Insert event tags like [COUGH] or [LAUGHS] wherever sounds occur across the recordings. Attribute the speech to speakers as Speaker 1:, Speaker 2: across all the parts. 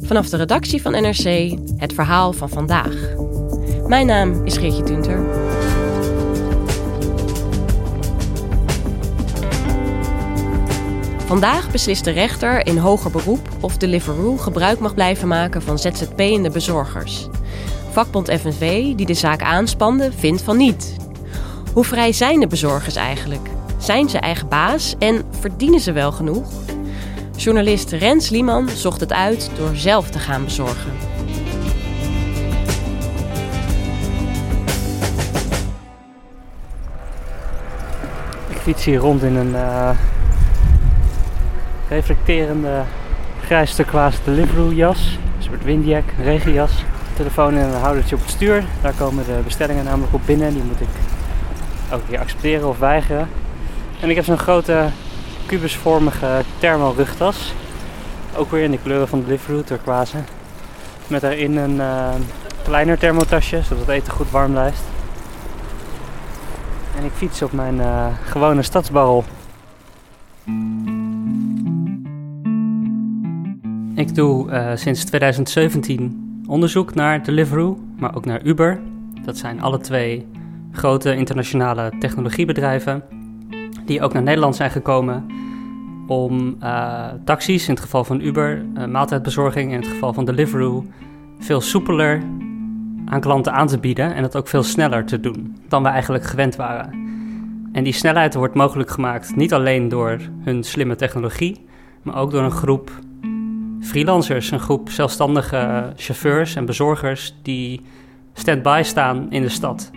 Speaker 1: Vanaf de redactie van NRC het verhaal van vandaag. Mijn naam is Geertje Tunter. Vandaag beslist de rechter in hoger beroep of Deliveroo gebruik mag blijven maken van ZZP'ende bezorgers. Vakbond FNV, die de zaak aanspande, vindt van niet. Hoe vrij zijn de bezorgers eigenlijk? Zijn ze eigen baas en verdienen ze wel genoeg? Journalist Rens Lieman zocht het uit door zelf te gaan bezorgen.
Speaker 2: Ik fiets hier rond in een uh, reflecterende grijs turquoise Deliveroo jas. Een soort windjack, regenjas. Telefoon en een houdertje op het stuur. Daar komen de bestellingen namelijk op binnen. Die moet ik elke keer accepteren of weigeren. En ik heb zo'n grote kubusvormige thermal rugtas. Ook weer in de kleuren van Deliveroo, turquoise. Met daarin een uh, kleiner thermotasje, zodat het eten goed warm blijft. En ik fiets op mijn uh, gewone stadsbarrel. Ik doe uh, sinds 2017 onderzoek naar Deliveroo, maar ook naar Uber. Dat zijn alle twee grote internationale technologiebedrijven die ook naar Nederland zijn gekomen om uh, taxis, in het geval van Uber, uh, maaltijdbezorging, in het geval van Deliveroo, veel soepeler aan klanten aan te bieden en dat ook veel sneller te doen dan we eigenlijk gewend waren. En die snelheid wordt mogelijk gemaakt niet alleen door hun slimme technologie, maar ook door een groep freelancers, een groep zelfstandige chauffeurs en bezorgers die stand-by staan in de stad.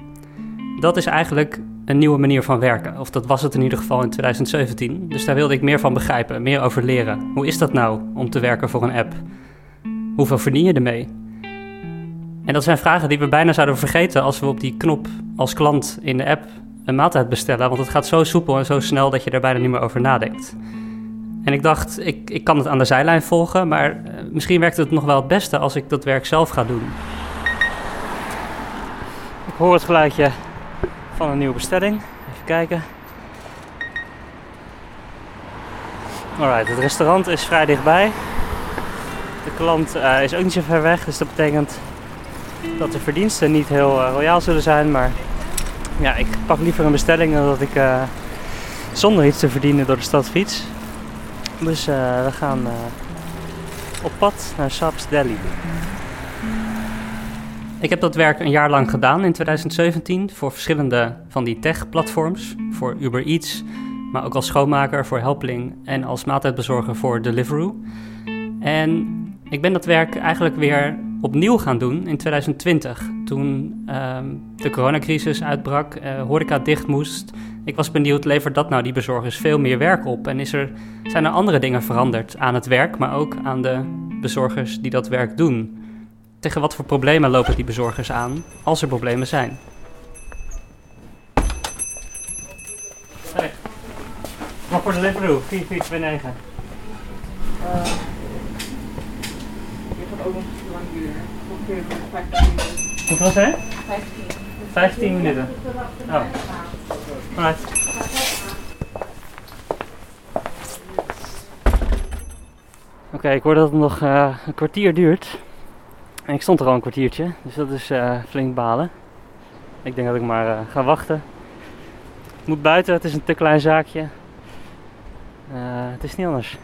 Speaker 2: Dat is eigenlijk een nieuwe manier van werken. Of dat was het in ieder geval in 2017. Dus daar wilde ik meer van begrijpen, meer over leren. Hoe is dat nou om te werken voor een app? Hoeveel verdien je ermee? En dat zijn vragen die we bijna zouden vergeten als we op die knop als klant in de app een maaltijd bestellen. Want het gaat zo soepel en zo snel dat je er bijna niet meer over nadenkt. En ik dacht, ik, ik kan het aan de zijlijn volgen, maar eh, misschien werkt het nog wel het beste als ik dat werk zelf ga doen. Ik hoor het geluidje van een nieuwe bestelling. Even kijken. Alright, het restaurant is vrij dichtbij. De klant uh, is ook niet zo ver weg, dus dat betekent dat de verdiensten niet heel uh, royaal zullen zijn. Maar ja, ik pak liever een bestelling dan dat ik uh, zonder iets te verdienen door de stad fiets. Dus we gaan op pad naar Saps Delhi. Ik heb dat werk een jaar lang gedaan in 2017 voor verschillende van die tech-platforms. Voor Uber Eats, maar ook als schoonmaker voor Helpling en als maaltijdbezorger voor Deliveroo. En ik ben dat werk eigenlijk weer opnieuw gaan doen in 2020. Toen um, de coronacrisis uitbrak, uh, horeca dicht moest. Ik was benieuwd, levert dat nou die bezorgers veel meer werk op? En is er, zijn er andere dingen veranderd aan het werk, maar ook aan de bezorgers die dat werk doen? Tegen wat voor problemen lopen die bezorgers aan, als er problemen zijn? Hey. Wat voor Deliveroo? 4429. Uh,
Speaker 3: je gaat ook nog lang duren. Ongeveer 15 minuten.
Speaker 2: Hoeveel zei
Speaker 3: 15.
Speaker 2: 15 minuten. Oh. Alright. Oké, okay, ik hoor dat het nog uh, een kwartier duurt. En ik stond er al een kwartiertje, dus dat is uh, flink balen. Ik denk dat ik maar uh, ga wachten. Ik moet buiten, het is een te klein zaakje. Uh, het is niet anders.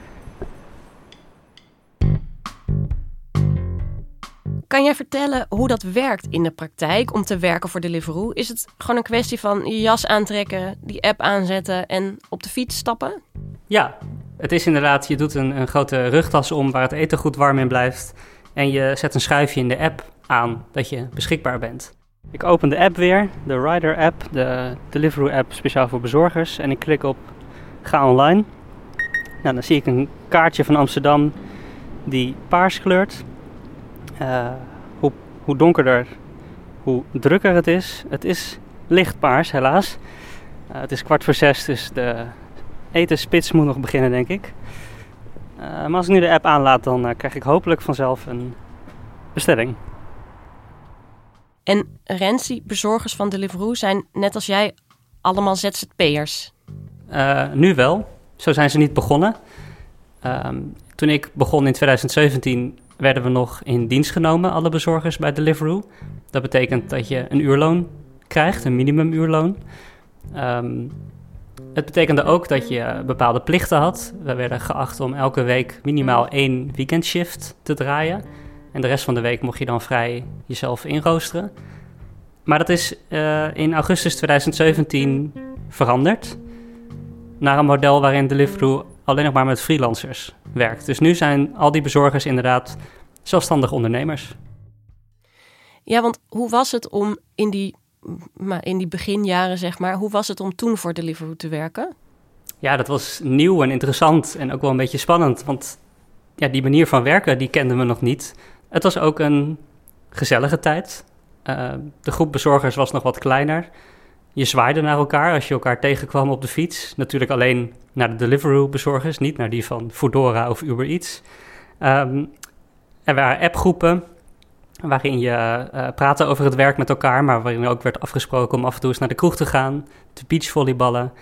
Speaker 1: Kan jij vertellen hoe dat werkt in de praktijk om te werken voor Deliveroo? Is het gewoon een kwestie van je jas aantrekken, die app aanzetten en op de fiets stappen?
Speaker 2: Ja, het is inderdaad, je doet een, een grote rugtas om waar het eten goed warm in blijft. En je zet een schuifje in de app aan dat je beschikbaar bent. Ik open de app weer, de Rider app, de Deliveroo app speciaal voor bezorgers. En ik klik op ga online. Nou, dan zie ik een kaartje van Amsterdam die paars kleurt. Uh, hoe, hoe donkerder, hoe drukker het is. Het is licht paars, helaas. Uh, het is kwart voor zes, dus de etenspits moet nog beginnen, denk ik. Uh, maar als ik nu de app aanlaat, dan krijg ik hopelijk vanzelf een bestelling.
Speaker 1: En Renzi, bezorgers van Deliveroo, zijn net als jij allemaal ZZP'ers?
Speaker 2: Uh, nu wel. Zo zijn ze niet begonnen. Uh, toen ik begon in 2017 werden we nog in dienst genomen, alle bezorgers bij Deliveroo. Dat betekent dat je een uurloon krijgt, een minimumuurloon. Um, het betekende ook dat je bepaalde plichten had. We werden geacht om elke week minimaal één weekendshift te draaien. En de rest van de week mocht je dan vrij jezelf inroosteren. Maar dat is uh, in augustus 2017 veranderd naar een model waarin Deliveroo alleen nog maar met freelancers werkt. Dus nu zijn al die bezorgers inderdaad zelfstandig ondernemers.
Speaker 1: Ja, want hoe was het om in die, in die beginjaren, zeg maar, hoe was het om toen voor Deliveroo te werken?
Speaker 2: Ja, dat was nieuw en interessant en ook wel een beetje spannend. Want ja, die manier van werken, die kenden we nog niet. Het was ook een gezellige tijd. Uh, de groep bezorgers was nog wat kleiner. Je zwaaide naar elkaar als je elkaar tegenkwam op de fiets. Natuurlijk alleen naar de Deliveroo-bezorgers, niet naar die van Foodora of Uber Eats. Um, er waren appgroepen waarin je uh, praatte over het werk met elkaar, maar waarin ook werd afgesproken om af en toe eens naar de kroeg te gaan, te beachvolleyballen.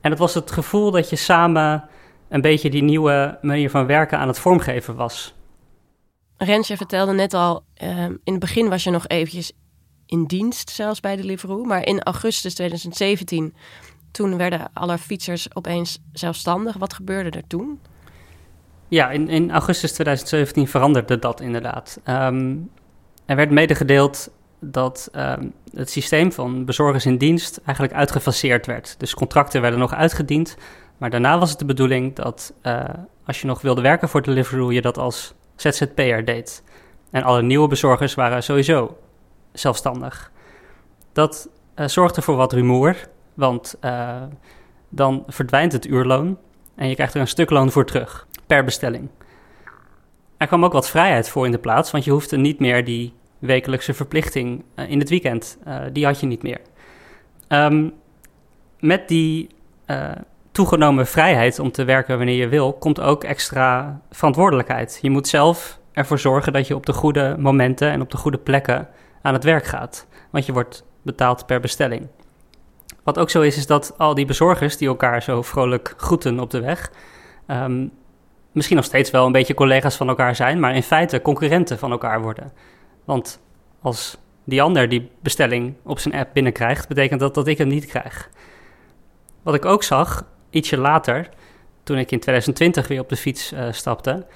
Speaker 2: En het was het gevoel dat je samen een beetje die nieuwe manier van werken aan het vormgeven was.
Speaker 1: Rensje vertelde net al, uh, in het begin was je nog eventjes in dienst zelfs bij Deliveroo. Maar in augustus 2017, toen werden alle fietsers opeens zelfstandig. Wat gebeurde er toen?
Speaker 2: Ja, in, in augustus 2017 veranderde dat inderdaad. Um, er werd medegedeeld dat um, het systeem van bezorgers in dienst eigenlijk uitgefaseerd werd. Dus contracten werden nog uitgediend. Maar daarna was het de bedoeling dat uh, als je nog wilde werken voor Deliveroo, je dat als ZZP'er deed. En alle nieuwe bezorgers waren sowieso zelfstandig. Dat uh, zorgde voor wat rumoer, want uh, dan verdwijnt het uurloon en je krijgt er een stuk loon voor terug, per bestelling. Er kwam ook wat vrijheid voor in de plaats, want je hoefde niet meer die wekelijkse verplichting uh, in het weekend, die had je niet meer. Um, met die toegenomen vrijheid om te werken wanneer je wil, komt ook extra verantwoordelijkheid. Je moet zelf ervoor zorgen dat je op de goede momenten en op de goede plekken aan het werk gaat. Want je wordt betaald per bestelling. Wat ook zo is, is dat al die bezorgers die elkaar zo vrolijk groeten op de weg, um, misschien nog steeds wel een beetje collega's van elkaar zijn, maar in feite concurrenten van elkaar worden. Want als die ander die bestelling op zijn app binnenkrijgt, betekent dat dat ik hem niet krijg. Wat ik ook zag, ietsje later, toen ik in 2020 weer op de fiets uh, stapte,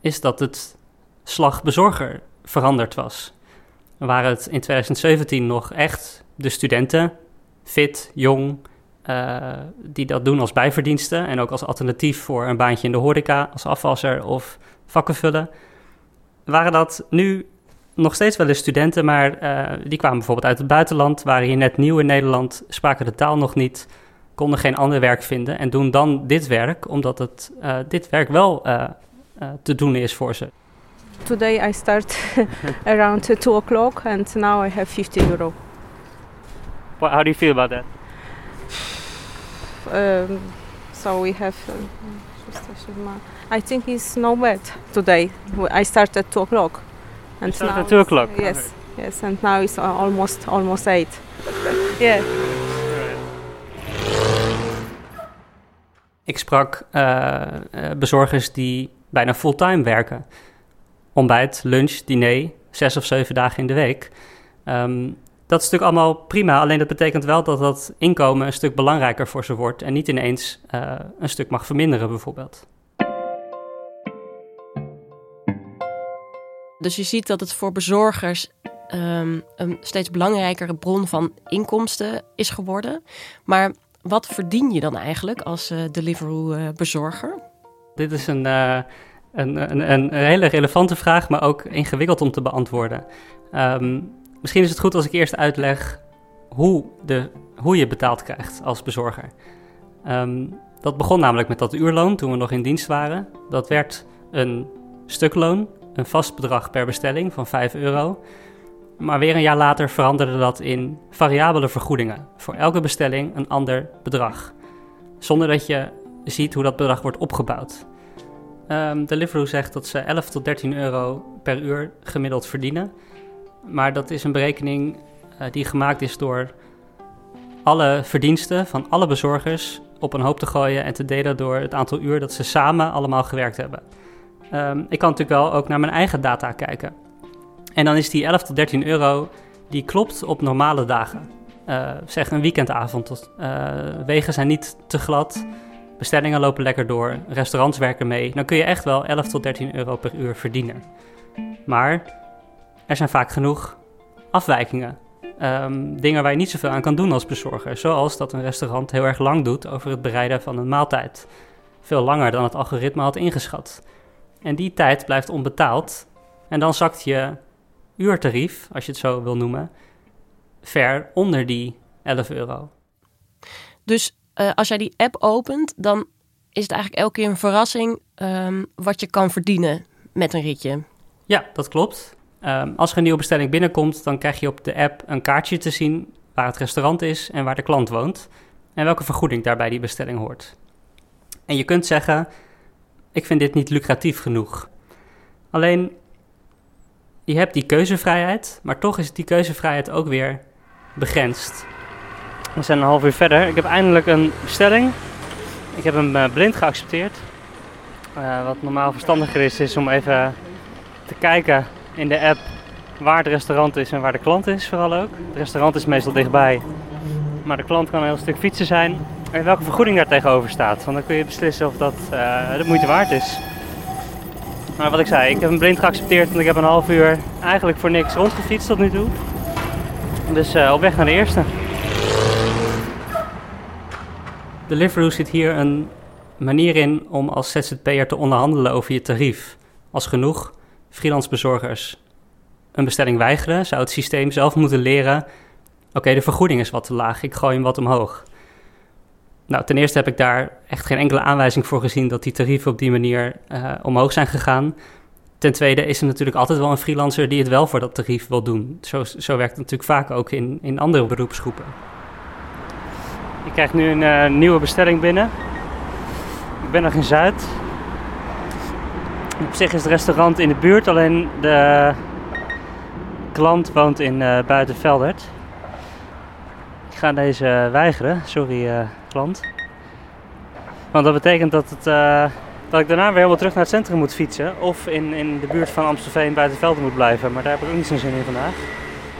Speaker 2: is dat het slag bezorger veranderd was waren het in 2017 nog echt de studenten, fit, jong, uh, die dat doen als bijverdiensten en ook als alternatief voor een baantje in de horeca als afwasser of vakken vullen. Waren dat nu nog steeds wel eens studenten, maar uh, die kwamen bijvoorbeeld uit het buitenland, waren hier net nieuw in Nederland, spraken de taal nog niet, konden geen ander werk vinden en doen dan dit werk, omdat het, uh, dit werk wel te doen is voor ze.
Speaker 4: Today I start [LAUGHS] around 2 o'clock and now I have 50 euro.
Speaker 2: Well, how do you feel about that?
Speaker 4: Um, so we have. Uh, I think it's no bad today. I start at 2 o'clock.
Speaker 2: And start now at 2 o'clock?
Speaker 4: Yes, okay. yes, and now it's almost almost 8. yeah.
Speaker 2: Ik sprak uh, uh, bezorgers die bijna fulltime werken. ontbijt, lunch, diner, zes of zeven dagen in de week. Um, dat is natuurlijk allemaal prima, alleen dat betekent wel dat dat inkomen een stuk belangrijker voor ze wordt en niet ineens uh, een stuk mag verminderen bijvoorbeeld.
Speaker 1: Dus je ziet dat het voor bezorgers um, een steeds belangrijkere bron van inkomsten is geworden. Maar wat verdien je dan eigenlijk als uh, Deliveroo-bezorger? Uh,
Speaker 2: Dit is een, uh, een, een, een, hele relevante vraag, maar ook ingewikkeld om te beantwoorden. Um, misschien is het goed als ik eerst uitleg hoe, de, hoe je betaald krijgt als bezorger. Um, Dat begon namelijk met dat uurloon toen we nog in dienst waren. Dat werd een stukloon, een vast bedrag per bestelling van 5 euro. Maar weer een jaar later veranderde dat in variabele vergoedingen. Voor elke bestelling een ander bedrag. Zonder dat je ziet hoe dat bedrag wordt opgebouwd. Um, Deliveroo zegt dat ze 11 tot 13 euro per uur gemiddeld verdienen. Maar dat is een berekening uh, die gemaakt is door alle verdiensten van alle bezorgers op een hoop te gooien en te delen door het aantal uur dat ze samen allemaal gewerkt hebben. Um, ik kan natuurlijk wel ook naar mijn eigen data kijken. En dan is die 11 tot 13 euro, die klopt op normale dagen. Uh, zeg een weekendavond. Uh, wegen zijn niet te glad. Bestellingen lopen lekker door. Restaurants werken mee. Dan kun je echt wel 11 tot 13 euro per uur verdienen. Maar er zijn vaak genoeg afwijkingen. Um, dingen waar je niet zoveel aan kan doen als bezorger. Zoals dat een restaurant heel erg lang doet over het bereiden van een maaltijd. Veel langer dan het algoritme had ingeschat. En die tijd blijft onbetaald. En dan zakt je uurtarief, als je het zo wil noemen, ver onder die 11 euro.
Speaker 1: Dus uh, als jij die app opent, dan is het eigenlijk elke keer een verrassing um, wat je kan verdienen met een ritje.
Speaker 2: Ja, dat klopt. Um, als er een nieuwe bestelling binnenkomt, dan krijg je op de app een kaartje te zien waar het restaurant is en waar de klant woont. En welke vergoeding daarbij die bestelling hoort. En je kunt zeggen, ik vind dit niet lucratief genoeg. Alleen, je hebt die keuzevrijheid, maar toch is die keuzevrijheid ook weer begrensd. We zijn een half uur verder. Ik heb eindelijk een bestelling. Ik heb hem uh, blind geaccepteerd. Uh, wat normaal verstandiger is, is om even te kijken in de app waar het restaurant is en waar de klant is vooral ook. Het restaurant is meestal dichtbij, maar de klant kan een heel stuk fietsen zijn. En welke vergoeding daar tegenover staat, want dan kun je beslissen of dat uh, de moeite waard is. Maar wat ik zei, ik heb hem blind geaccepteerd en ik heb een half uur eigenlijk voor niks rondgefietst tot nu toe. Dus uh, op weg naar de eerste. Deliveroo zit hier een manier in om als ZZP'er te onderhandelen over je tarief. Als genoeg freelance bezorgers een bestelling weigeren, zou het systeem zelf moeten leren: oké, de vergoeding is wat te laag, ik gooi hem wat omhoog. Nou, ten eerste heb ik daar echt geen enkele aanwijzing voor gezien dat die tarieven op die manier uh, omhoog zijn gegaan. Ten tweede is er natuurlijk altijd wel een freelancer die het wel voor dat tarief wil doen. Zo, zo werkt het natuurlijk vaak ook in, in andere beroepsgroepen. Ik krijg nu een uh, nieuwe bestelling binnen. Ik ben nog in Zuid. Op zich is het restaurant in de buurt, alleen de klant woont in uh, Buitenveldert. Ga deze weigeren, sorry uh, klant. Want dat betekent dat, het, uh, dat ik daarna weer helemaal terug naar het centrum moet fietsen. Of in, in de buurt van Amstelveen Buitenveldert moet blijven. Maar daar heb ik ook niet zo'n zin in vandaag.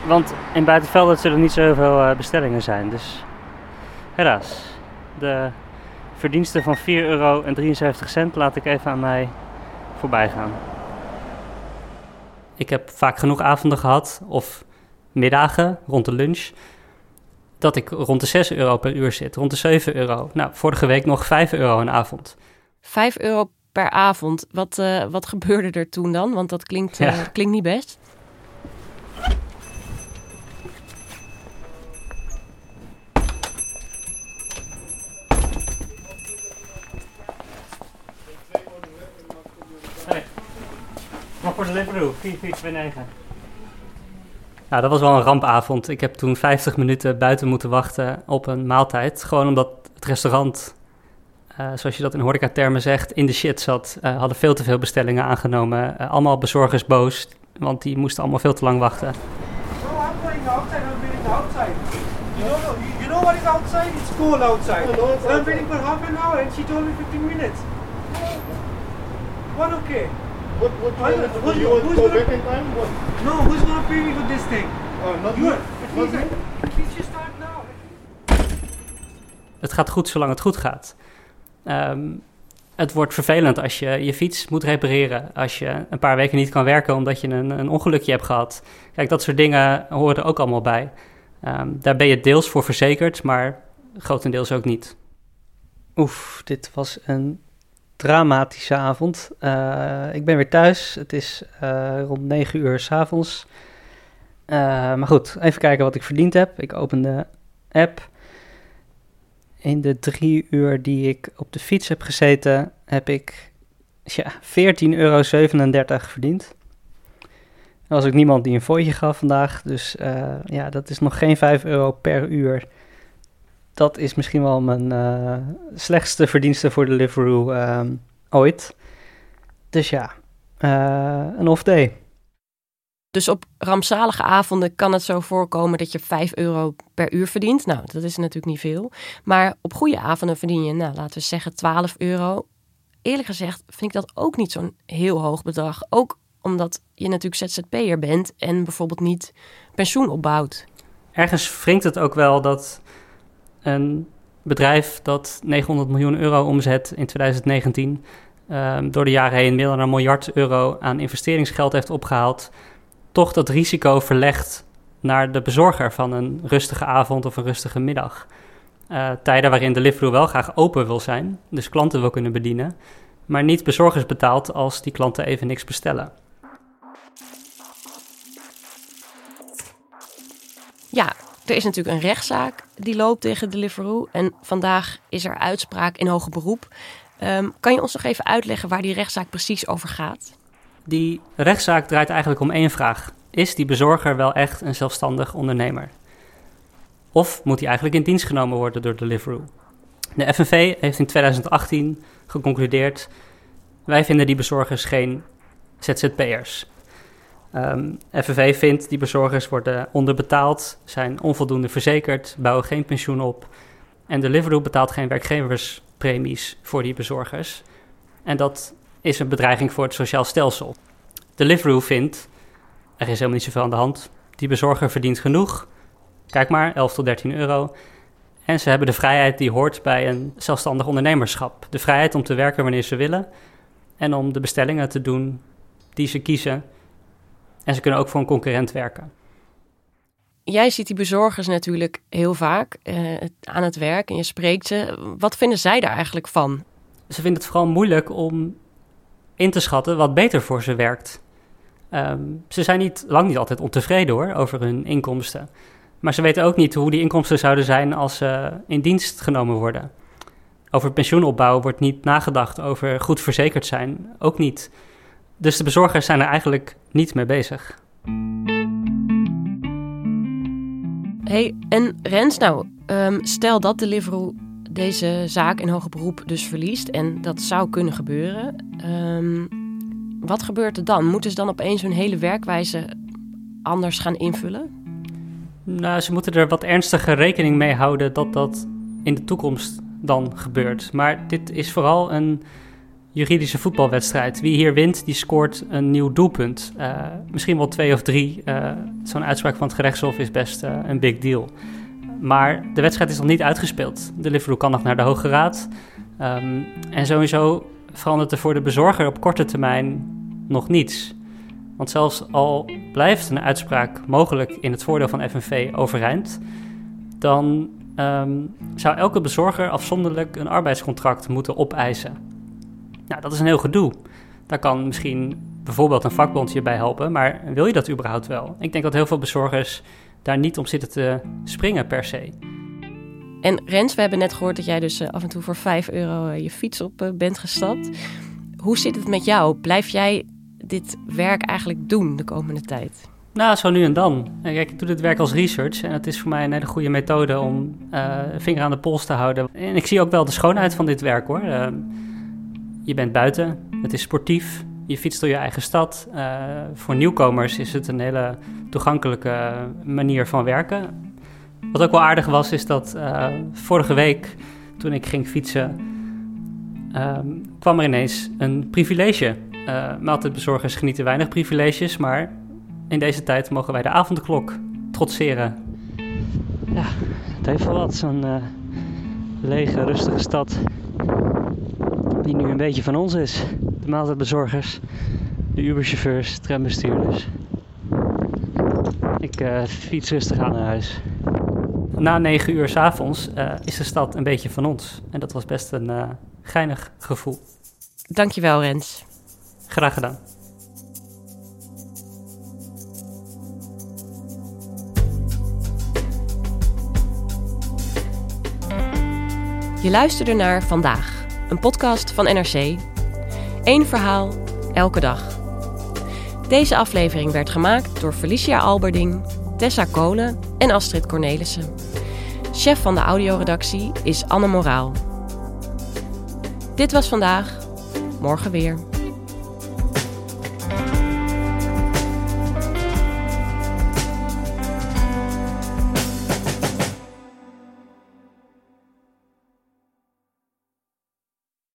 Speaker 2: Want in Buitenveldert zullen niet zoveel bestellingen zijn. Dus helaas. De verdiensten van 4,73 euro laat ik even aan mij voorbij gaan. Ik heb vaak genoeg avonden gehad, of middagen rond de lunch, dat ik rond de 6 euro per uur zit, rond de 7 euro. Nou, vorige week nog 5 euro een avond.
Speaker 1: 5 euro per avond. Wat, uh, wat gebeurde er toen dan? Want dat klinkt, uh, ja. klinkt niet best.
Speaker 2: Maar voor de Deliveroo, 4429. Nou, dat was wel een rampavond. Ik heb toen 50 minuten buiten moeten wachten op een maaltijd. Gewoon omdat het restaurant, uh, zoals je dat in horeca-termen zegt, in de shit zat. Uh, hadden veel te veel bestellingen aangenomen. Uh, allemaal bezorgers boos, want die moesten allemaal veel te lang wachten.
Speaker 5: I'm going outside. I'm waiting outside. You know, you know what is outside? It's cold outside. I'm waiting for half an hour and she told me 15 minutes. What okay?
Speaker 6: What, what do you want to do? You want to go back in time? What?
Speaker 5: No, who's gonna pay me for this thing?
Speaker 6: Uh, not
Speaker 5: You
Speaker 6: me.
Speaker 5: are.
Speaker 6: Not me.
Speaker 5: Please just start now.
Speaker 2: Het gaat goed zolang het goed gaat. Um, het wordt vervelend als je je fiets moet repareren. Als je een paar weken niet kan werken omdat je een, een ongelukje hebt gehad. Kijk, dat soort dingen horen er ook allemaal bij. Um, daar ben je deels voor verzekerd, maar grotendeels ook niet. Oef, dit was een dramatische avond. Uh, ik ben weer thuis. Het is uh, rond 9 uur s'avonds. Uh, maar goed, even kijken wat ik verdiend heb. Ik open de app. in de drie uur die ik op de fiets heb gezeten, heb ik ja, 14,37 euro verdiend. Er was ook niemand die een fooitje gaf vandaag. Dus ja, dat is nog geen 5 euro per uur. Dat is misschien wel mijn uh, slechtste verdienste voor de Deliveroo uh, ooit. Dus ja, uh, een off day.
Speaker 1: Dus op rampzalige avonden kan het zo voorkomen dat je 5 euro per uur verdient. Nou, dat is natuurlijk niet veel. Maar op goede avonden verdien je, nou, laten we zeggen 12 euro. Eerlijk gezegd vind ik dat ook niet zo'n heel hoog bedrag. Ook omdat je natuurlijk ZZP'er bent en bijvoorbeeld niet pensioen opbouwt.
Speaker 2: Ergens wringt het ook wel dat een bedrijf dat 900 miljoen euro omzet in 2019... Um, door de jaren heen meer dan een miljard euro aan investeringsgeld heeft opgehaald toch dat risico verlegt naar de bezorger van een rustige avond of een rustige middag. Uh, tijden waarin de Deliveroo wel graag open wil zijn, dus klanten wil kunnen bedienen, maar niet bezorgers betaalt als die klanten even niks bestellen.
Speaker 1: Ja, er is natuurlijk een rechtszaak die loopt tegen Deliveroo en vandaag is er uitspraak in hoger beroep. Um, kan je ons nog even uitleggen waar die rechtszaak precies over gaat?
Speaker 2: Die rechtszaak draait eigenlijk om één vraag. Is die bezorger wel echt een zelfstandig ondernemer? Of moet hij eigenlijk in dienst genomen worden door Deliveroo? De FNV heeft in 2018 geconcludeerd: wij vinden die bezorgers geen ZZP'ers. Um, ehm, FNV vindt die bezorgers worden onderbetaald, zijn onvoldoende verzekerd, bouwen geen pensioen op. En Deliveroo betaalt geen werkgeverspremies voor die bezorgers. En dat is een bedreiging voor het sociaal stelsel. Deliveroo vindt, er is helemaal niet zoveel aan de hand. Die bezorger verdient genoeg. Kijk maar, 11 tot 13 euro. En ze hebben de vrijheid die hoort bij een zelfstandig ondernemerschap. De vrijheid om te werken wanneer ze willen. En om de bestellingen te doen die ze kiezen. En ze kunnen ook voor een concurrent werken.
Speaker 1: Jij ziet die bezorgers natuurlijk heel vaak uh, aan het werk en je spreekt ze. Wat vinden zij daar eigenlijk van?
Speaker 2: Ze vinden het vooral moeilijk om in te schatten wat beter voor ze werkt. Um, ze zijn niet, lang niet altijd ontevreden hoor, over hun inkomsten. Maar ze weten ook niet hoe die inkomsten zouden zijn als ze in dienst genomen worden. Over pensioenopbouw wordt niet nagedacht, over goed verzekerd zijn ook niet. Dus de bezorgers zijn er eigenlijk niet mee bezig.
Speaker 1: Hey, en Rens, nou, um, stel dat Deliveroo deze zaak in hoger beroep dus verliest, en dat zou kunnen gebeuren, um, wat gebeurt er dan? Moeten ze dan opeens hun hele werkwijze anders gaan invullen?
Speaker 2: Nou, ze moeten er wat ernstiger rekening mee houden dat dat in de toekomst dan gebeurt. Maar dit is vooral een juridische voetbalwedstrijd. Wie hier wint, die scoort een nieuw doelpunt. Uh, misschien wel twee of drie. Uh, Zo'n uitspraak van het gerechtshof is best uh, een big deal. Maar de wedstrijd is nog niet uitgespeeld. De Liverpool kan nog naar de Hoge Raad. Um, en sowieso verandert er voor de bezorger op korte termijn nog niets. Want zelfs al blijft een uitspraak mogelijk in het voordeel van FNV overeind, dan um, zou elke bezorger afzonderlijk een arbeidscontract moeten opeisen. Nou, dat is een heel gedoe. Daar kan misschien bijvoorbeeld een vakbond bij helpen, maar wil je dat überhaupt wel? Ik denk dat heel veel bezorgers daar niet om zitten te springen per se.
Speaker 1: En Rens, we hebben net gehoord dat jij dus eh, af en toe voor 5 euro eh, je fiets op eh, bent gestapt. Hoe zit het met jou? Blijf jij dit werk eigenlijk doen de komende tijd?
Speaker 2: Nou, zo nu en dan. Kijk, ik doe dit werk als research en het is voor mij een hele goede methode om uh, vinger aan de pols te houden. En ik zie ook wel de schoonheid van dit werk hoor. Uh, je bent buiten, het is sportief, je fietst door je eigen stad. Uh, voor nieuwkomers is het een hele toegankelijke manier van werken. Wat ook wel aardig was, is dat uh, vorige week, toen ik ging fietsen, um, kwam er ineens een privilege. Uh, maaltijdbezorgers genieten weinig privileges, maar in deze tijd mogen wij de avondklok trotseren. Ja, het heeft wel wat, zo'n lege, rustige stad. Die nu een beetje van ons is. De maaltijdbezorgers, de Uberchauffeurs, trambestuurders. Ik uh, fiets rustig aan naar huis na negen uur s avonds uh, is de stad een beetje van ons. En dat was best een uh, geinig gevoel.
Speaker 1: Dankjewel, Rens.
Speaker 2: Graag gedaan.
Speaker 1: Je luisterde naar Vandaag, een podcast van NRC. Eén verhaal, elke dag. Deze aflevering werd gemaakt door Felicia Alberding, Tessa Kolen en Astrid Cornelissen. Chef van de audioredactie is Anne Moraal. Dit was vandaag, morgen weer.